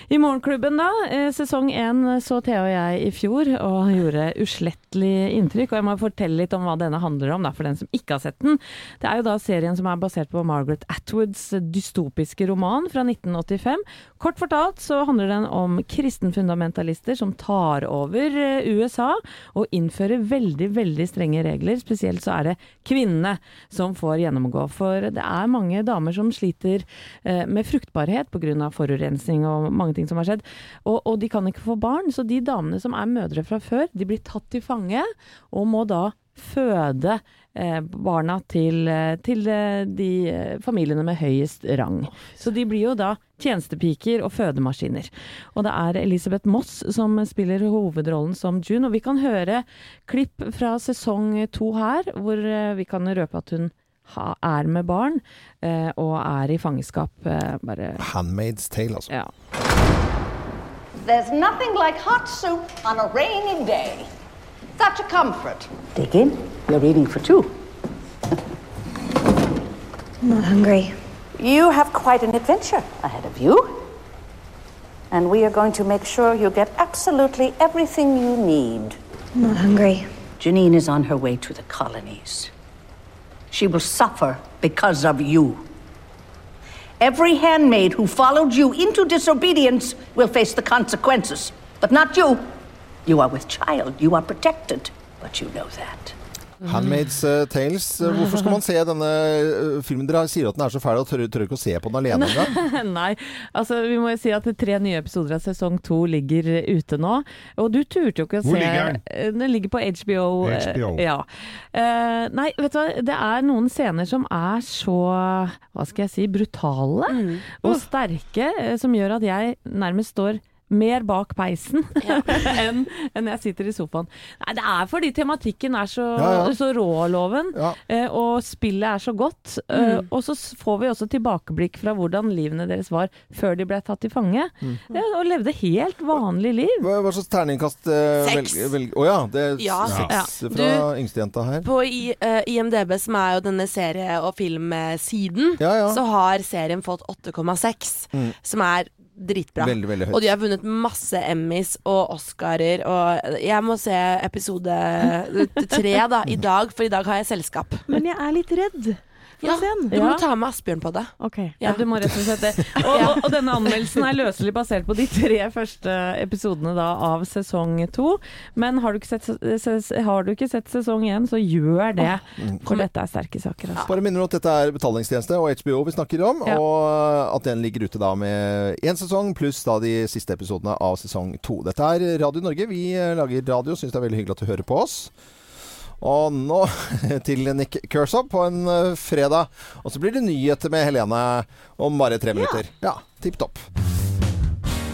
i Morgenklubben. da. Eh, Sesong én så Thea og jeg i fjor, og gjorde uslettelig inntrykk. Og jeg må fortelle litt om hva denne handler om, da, for den som ikke har sett den. Det er jo da serien som er basert på Margaret Atwoods dystopiske roman fra 1985. Kort fortalt så handler den om kristenfundamentalister som tar over eh, USA og innfører veldig, veldig strenge regler. Spesielt så er det kvinnene som får gjennomgå. For det er mange damer som sliter eh, med fruktbarhet pga. forurensning og mange ting som har skjedd. Og, og de kan ikke få barn, så de damene som er mødre fra før, de blir tatt til fange og må da føde barna til, eh, til eh, de eh, familiene med høyest rang. Så de blir jo da tjenestepiker og fødemaskiner. Og det er Elisabeth Moss som spiller hovedrollen som June, og vi kan høre klipp fra sesong to her, hvor eh, vi kan røpe at hun ha, er med barn eh, og er i fangenskap. Eh, bare Handmaid's Tale, altså. Ja. There's nothing like hot soup on a rainy day. Such a comfort. Dig in. You're eating for two. I'm not hungry. You have quite an adventure ahead of you. And we are going to make sure you get absolutely everything you need. I'm not hungry. Janine is on her way to the colonies. She will suffer because of you. Every handmaid who followed you into disobedience will face the consequences. But not you. You are with child. You are protected. But you know that. Handmaid's eh, Tales. Eh, Hvorfor skal man se denne eh, filmen? Dere sier at den er så fæl og tør, tør ikke å se på den alene engang. Nei, altså vi må jo si at tre nye episoder av sesong to ligger ute nå. Og du turte jo ikke å Hvor se ligger den? Den ligger på HBO. HBO. Ja. Uh, nei, vet du hva. Det er noen scener som er så, hva skal jeg si, brutale og sterke, som gjør at jeg nærmest står mer bak peisen enn en jeg sitter i sofaen. Nei, det er fordi tematikken er så, Ja, ja. så rå, loven, eh, og spillet er så godt. eh, Mm. og så får vi også tilbakeblikk fra hvordan livene deres var før de ble tatt til fange. Mm. Eh, og levde helt vanlig liv. Hva, hva slags terningkast uh, Seks. Å Å ja, det er Ja. seks Ja. fra yngstejenta her. På I, uh, IMDb, som er jo denne serie- og filmsiden, Ja, ja. så har serien fått 8,6, Mm. som er dritbra. Veldig, veldig høyt. Og de har vunnet masse Emmys og Oscarer, og jeg må se episode tre da, i dag, for i dag har jeg selskap. Men jeg er litt redd Ja, scenen. du må ta med Asbjørn på det. Ja, du må rett og slett det. Og, og, og denne anmeldelsen er løselig basert på de tre første episodene da, av sesong to. Men har du ikke sett, ses- har du ikke sett sesong én, så gjør det. For dette er sterke saker. Altså. Bare minner om at dette er betalingstjeneste og HBO vi snakker om, Ja. og at den ligger ute da med én sesong pluss da de siste episodene av sesong to. Dette er Radio Norge. Vi eh, lager radio, syns det er veldig hyggelig at du hører på oss. Og nå til Nick Kershaw på en eh, fredag. Og så blir det nyheter med Helene om bare tre minutter. Ja, tipp topp.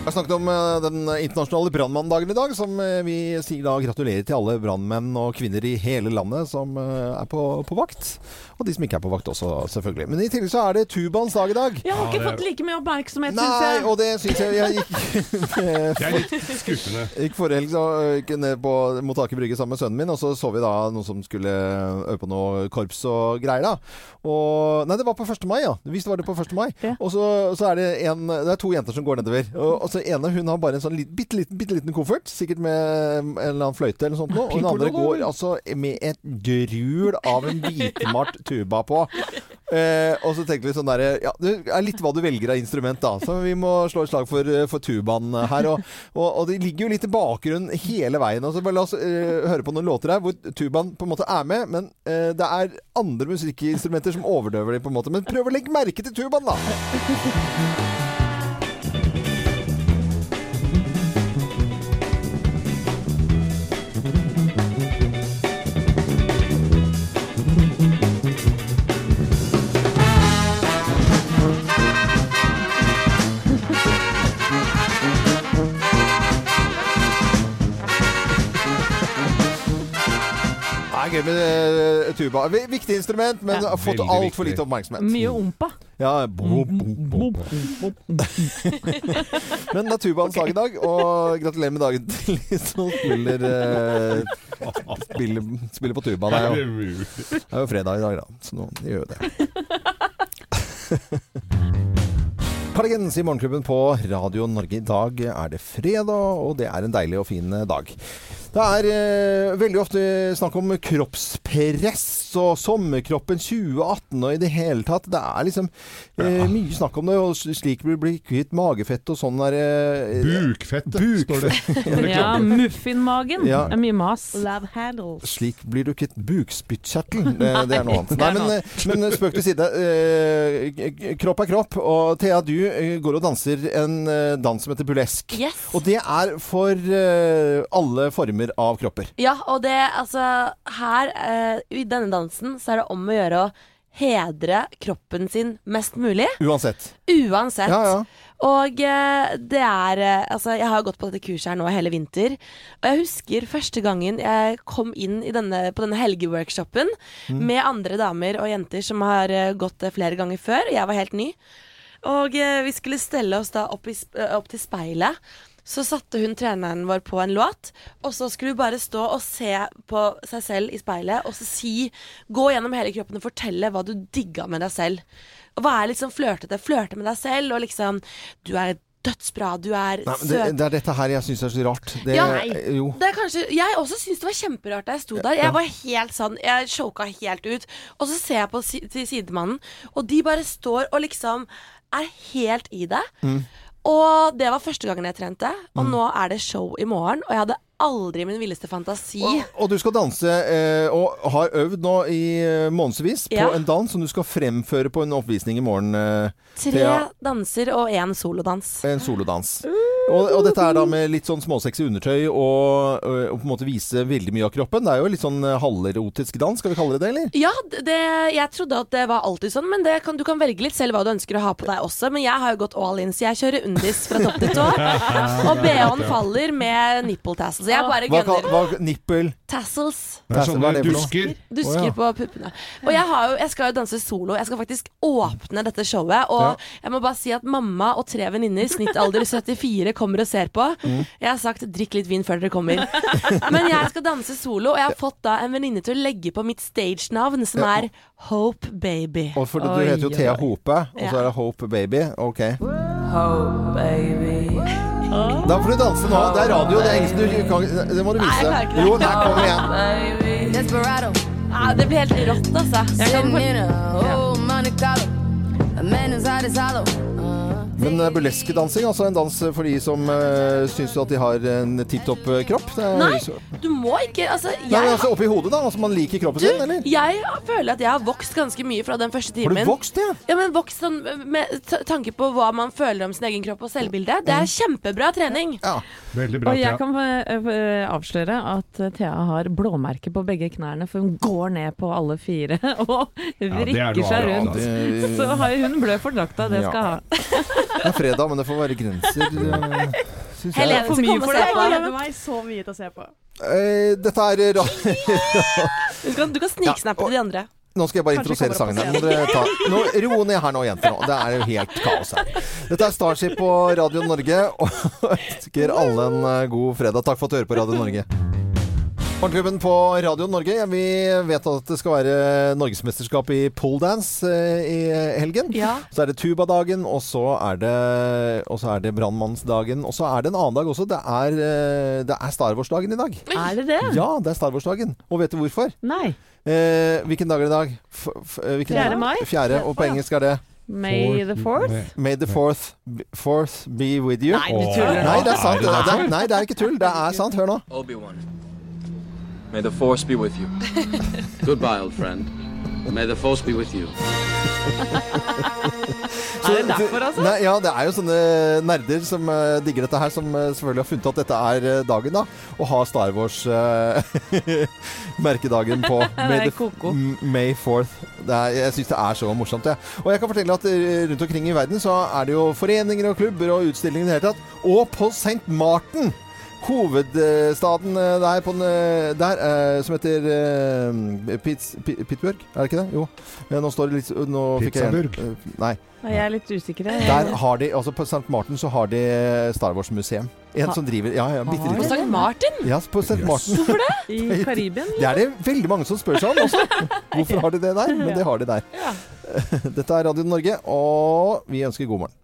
Jeg har snakket om eh, den internasjonale brannmanndagen i dag, som eh, vi sier da gratulerer til alle brannmenn og kvinner i hele landet som eh, er på, på vakt. Og de som ikke er på vakt også, selvfølgelig. Men i tillegg så er det Tubans dag i dag. Jeg har ikke fått like mye oppmerksomhet, Nei, syns jeg. og det syns jeg jeg gikk Det er litt skuffende. Gikk forrige helg så gikk ned på, Motake Brygge sammen med sønnen min, og så så vi da noen som skulle øve på noe korps og greier, da. Og Nei, det var på 1. mai, ja. Visst var det på 1. mai. Og så, så er det en Det er to jenter som går nedover. Og, og så ene hun har bare en sånn lit, bitte, liten, bitte liten koffert, sikkert med en eller annen fløyte eller sånt. noe, Og den andre går altså med et drul av en hvitmalt tuba på. Eh, og så tenkte vi sånn derre Ja, det er litt hva du velger av instrument, da. Så vi må slå et slag for, for tubaen her. Og, og, og det ligger jo litt i bakgrunnen hele veien. Og så bare La oss eh, høre på noen låter her hvor tubaen på en måte er med, men eh, det er andre musikkinstrumenter som overdøver dem, på en måte. Men prøv å legge merke til tubaen, da! Med eh, tuba. Viktig instrument, men har fått altfor lite oppmerksomhet. Mye ompa. Ja, bo, bo, bo, bo. Men det er tubaens dag i dag, og gratulerer med dagen til de som spiller, eh, spiller, spiller på tuba. Det er, jo, det er jo fredag i dag, da, så nå gjør jo det. Cardigans i Morgenklubben på Radio Norge. I dag er det fredag, og det er en deilig og fin dag. Det er eh, veldig ofte snakk om kroppspress og sommerkroppen 2018 og i det hele tatt. Det er liksom eh, mye snakk om det, og slik blir bli kvitt magefett og sånn der eh, Bukfettet, står det. Ja, muffinmagen. Ja. Det er mye mas. Love handles. Slik blir du kvitt bukspyttkjertelen. Det, det er noe annet. Det Nei, er noe men, eh, men spøk til side. Eh, k- kropp er kropp. Og Thea, du eh, går og danser en eh, dans som heter burlesk. Og det er for eh, alle former av kropper. Ja, og det altså Her, eh, i denne dansen, så er det om å gjøre å hedre kroppen sin mest mulig. Uansett. Uansett. Ja, ja. Og eh, det er eh, Altså, jeg har gått på dette kurset her nå hele vinter. Og jeg husker første gangen jeg kom inn i denne, på denne helgeworkshopen Mm. med andre damer og jenter som har eh, gått det flere ganger før. Jeg var helt ny. Og vi skulle stelle oss da opp, i, opp til speilet. Så satte hun treneren vår på en låt, og så skulle hun bare stå og se på seg selv i speilet og så si Gå gjennom hele kroppen og fortelle hva du digga med deg selv. Og hva er liksom flørtete. Flørte med deg selv og liksom Du er dødsbra, du er Nei, men det, søt. det er dette her jeg syns er så rart. Det, Ja, jo. Det er kanskje, jeg også syns det var kjemperart da jeg sto der. Ja. Jeg var helt sånn, jeg choka helt ut. Og så ser jeg på si, til sidemannen, og de bare står og liksom er helt i det. Mm. Og det var første gangen jeg trente, og Mm. nå er det show i morgen. Og jeg hadde aldri i min villeste fantasi Og du skal danse, eh, og har øvd nå i eh, månedsvis på Ja. en dans som du skal fremføre på en oppvisning i morgen. Eh, tre Thea. danser og én solodans. En solodans. Og, og dette er da med litt sånn småsexy undertøy og, og, og på en måte vise veldig mye av kroppen. Det er jo litt sånn eh, halverotisk dans, skal vi kalle det det, eller? Ja, det, jeg trodde at det var alltid sånn, men det kan, du kan velge litt selv hva du ønsker å ha på deg også. Men jeg har jo gått all in, så jeg kjører undis fra topp til tå. Og BH-en faller med nipple tassels. Jeg bare Hva, hva, nippel? Tassels. Det er sånne er det dusker. Dusker Å, ja. på puppene. Og jeg, har jo, jeg skal jo danse solo. Jeg skal faktisk åpne dette showet. Og Ja. jeg må bare si at mamma og tre venninner, snittalder 74, kommer og ser på. Mm. Jeg har sagt 'drikk litt vin før dere kommer'. Men jeg skal danse solo, og jeg har fått da en venninne til å legge på mitt stage-navn, som er Hope Baby. Og for du heter jo Thea Hope, og så Ja. er det Hope Baby. Ok. Hope Baby. Da får du danse nå. Det er radio, det er ingen som du kan Det må du Nei, vise. jeg klarer ikke det. Jo, nei, kom igjen. Desperado. Ja, det blir helt rått, altså. Jeg kan Sitting Men uh, burleskedansing, altså en dans for de som uh, syns at de har en tipp topp eh, kropp? Det er Nei, du må ikke Altså, Nei, jeg altså oppi hodet, da? Altså man liker kroppen Du, sin, eller? jeg føler at jeg har vokst ganske mye fra den første Har du timen. vokst, ja? Ja, men vokst sånn med ta- tanke på hva man føler om sin egen kropp og selvbilde. Det er kjempebra trening. Veldig Og jeg kan eh, eh, avsløre at eh, Thea har blåmerker på begge knærne, for hun går ned på alle fire og det er vrikker ja, seg rundt. Så har hun blø for drakta, det Ja. skal ha. Det er fredag, men det får være grenser. synes jeg. Helene skal komme og se Jeg gleder meg så mye til å se på. Eh, dette er ra- Du kan, du kan sniksnappe til de andre. Nå skal jeg bare Kanskje introdusere sangen. her. Nå, ro ned her nå, jenter. Nå. Det er jo helt kaos her. Dette er Starship på Radio Norge, og ønsker alle en eh, god fredag. Takk for at du hører på Radio Norge. Morgenklubben på Radio Norge. Vi vet at det skal være norgesmesterskap i poledance eh, i helgen. Ja. Så er det tubadagen, og så er det, og så er det brannmannsdagen. Og så er det en annen dag også. Det er, eh, det er Star Wars-dagen i dag. Er det det? Ja, det er Star Wars-dagen. Og vet du hvorfor? Nei. Eh, hvilken dag er det i dag? F f eh, hvilken Fjerde dag? mai? 4. og på engelsk er det May the fourth? May the fourth, be- fourth be with you. Nei, du tuller. Nei, det er sant. Er er, nei, det er ikke tull. Det er sant. Hør nå. Obi-Wan. May the Force be with you. Goodbye, old friend. May the Force be with you. Så Er det derfor, altså? Nei, ja, det er jo sånne nerder som uh, digger dette her, som uh, selvfølgelig har funnet at dette er uh, dagen, da. Å ha Star Wars-merkedagen på May, Det er the, koko. May 4th. Det er, jeg syns det er så morsomt, jeg. Og jeg kan fortelle at rundt omkring i verden så er det jo foreninger og klubber og utstillinger i det hele tatt. Og på St. Martin Hovedstaden eh, der, på den, eh, der eh, som heter eh, Pitts, Pittsburgh, er det ikke det? Jo. Eh, Nå står det litt nå fikk jeg eh, Nei. Nei, Jeg er litt usikker. jeg. Der har de, altså På St. Martin så har de Star Wars-museum. En Ha- som driver Ja, ja, bitte lite. På St. Martin? Ja, på St. Martin. Hvorfor det? I Karibien? Det er det veldig mange som spør seg om også. Hvorfor har de det der? Men det har de der. Dette er Radio Norge, og vi ønsker god morgen.